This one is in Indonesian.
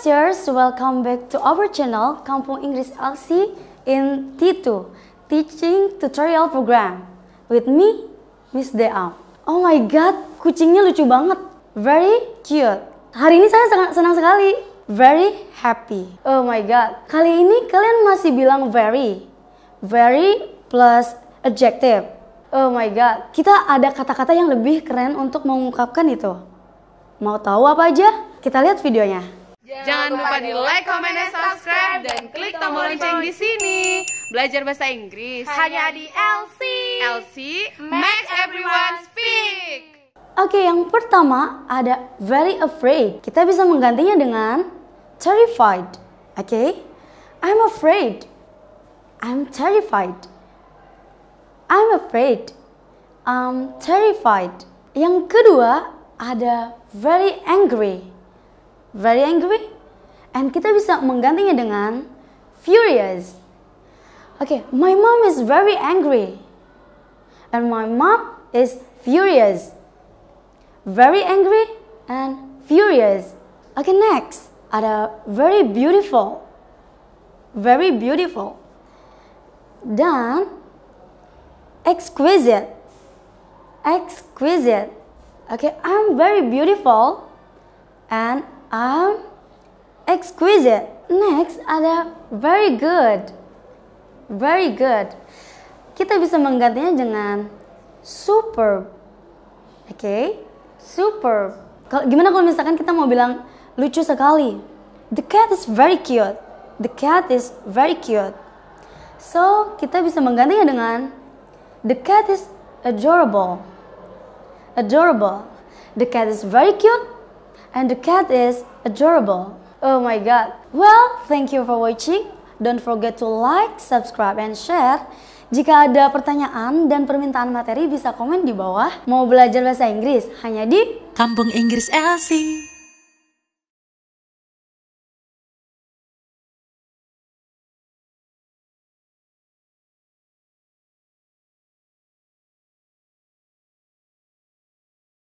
Sisters, welcome back to our channel Kampung Inggris LC in T2 Teaching Tutorial Program with me, Miss Dea. Oh my god, kucingnya lucu banget. Very cute. Hari ini saya sangat senang sekali. Very happy. Oh my god. Kali ini kalian masih bilang very. Very plus adjective. Oh my god. Kita ada kata-kata yang lebih keren untuk mengungkapkan itu. Mau tahu apa aja? Kita lihat videonya. Jangan lupa di like, comment, dan subscribe dan klik tombol lonceng di sini. Belajar bahasa Inggris hanya di LC. LC makes everyone speak. Oke, yang pertama ada very afraid. Kita bisa menggantinya dengan terrified. Oke? I'm afraid. I'm terrified. I'm afraid. I'm terrified. Yang kedua ada very angry very angry and kita bisa menggantinya dengan furious. Okay, my mom is very angry and my mom is furious. Very angry and furious. Okay, next ada very beautiful. Very beautiful. Dan exquisite. Exquisite. Okay, I'm very beautiful and I'm exquisite. Next ada very good. Very good. Kita bisa menggantinya dengan superb. Oke, okay? superb. Gimana kalau misalkan kita mau bilang lucu sekali? The cat is very cute. The cat is very cute. So, kita bisa menggantinya dengan The cat is adorable. Adorable. The cat is very cute and the cat is adorable. Oh my god. Well, thank you for watching. Don't forget to like, subscribe, and share. Jika ada pertanyaan dan permintaan materi bisa komen di bawah. Mau belajar bahasa Inggris hanya di Kampung Inggris LC.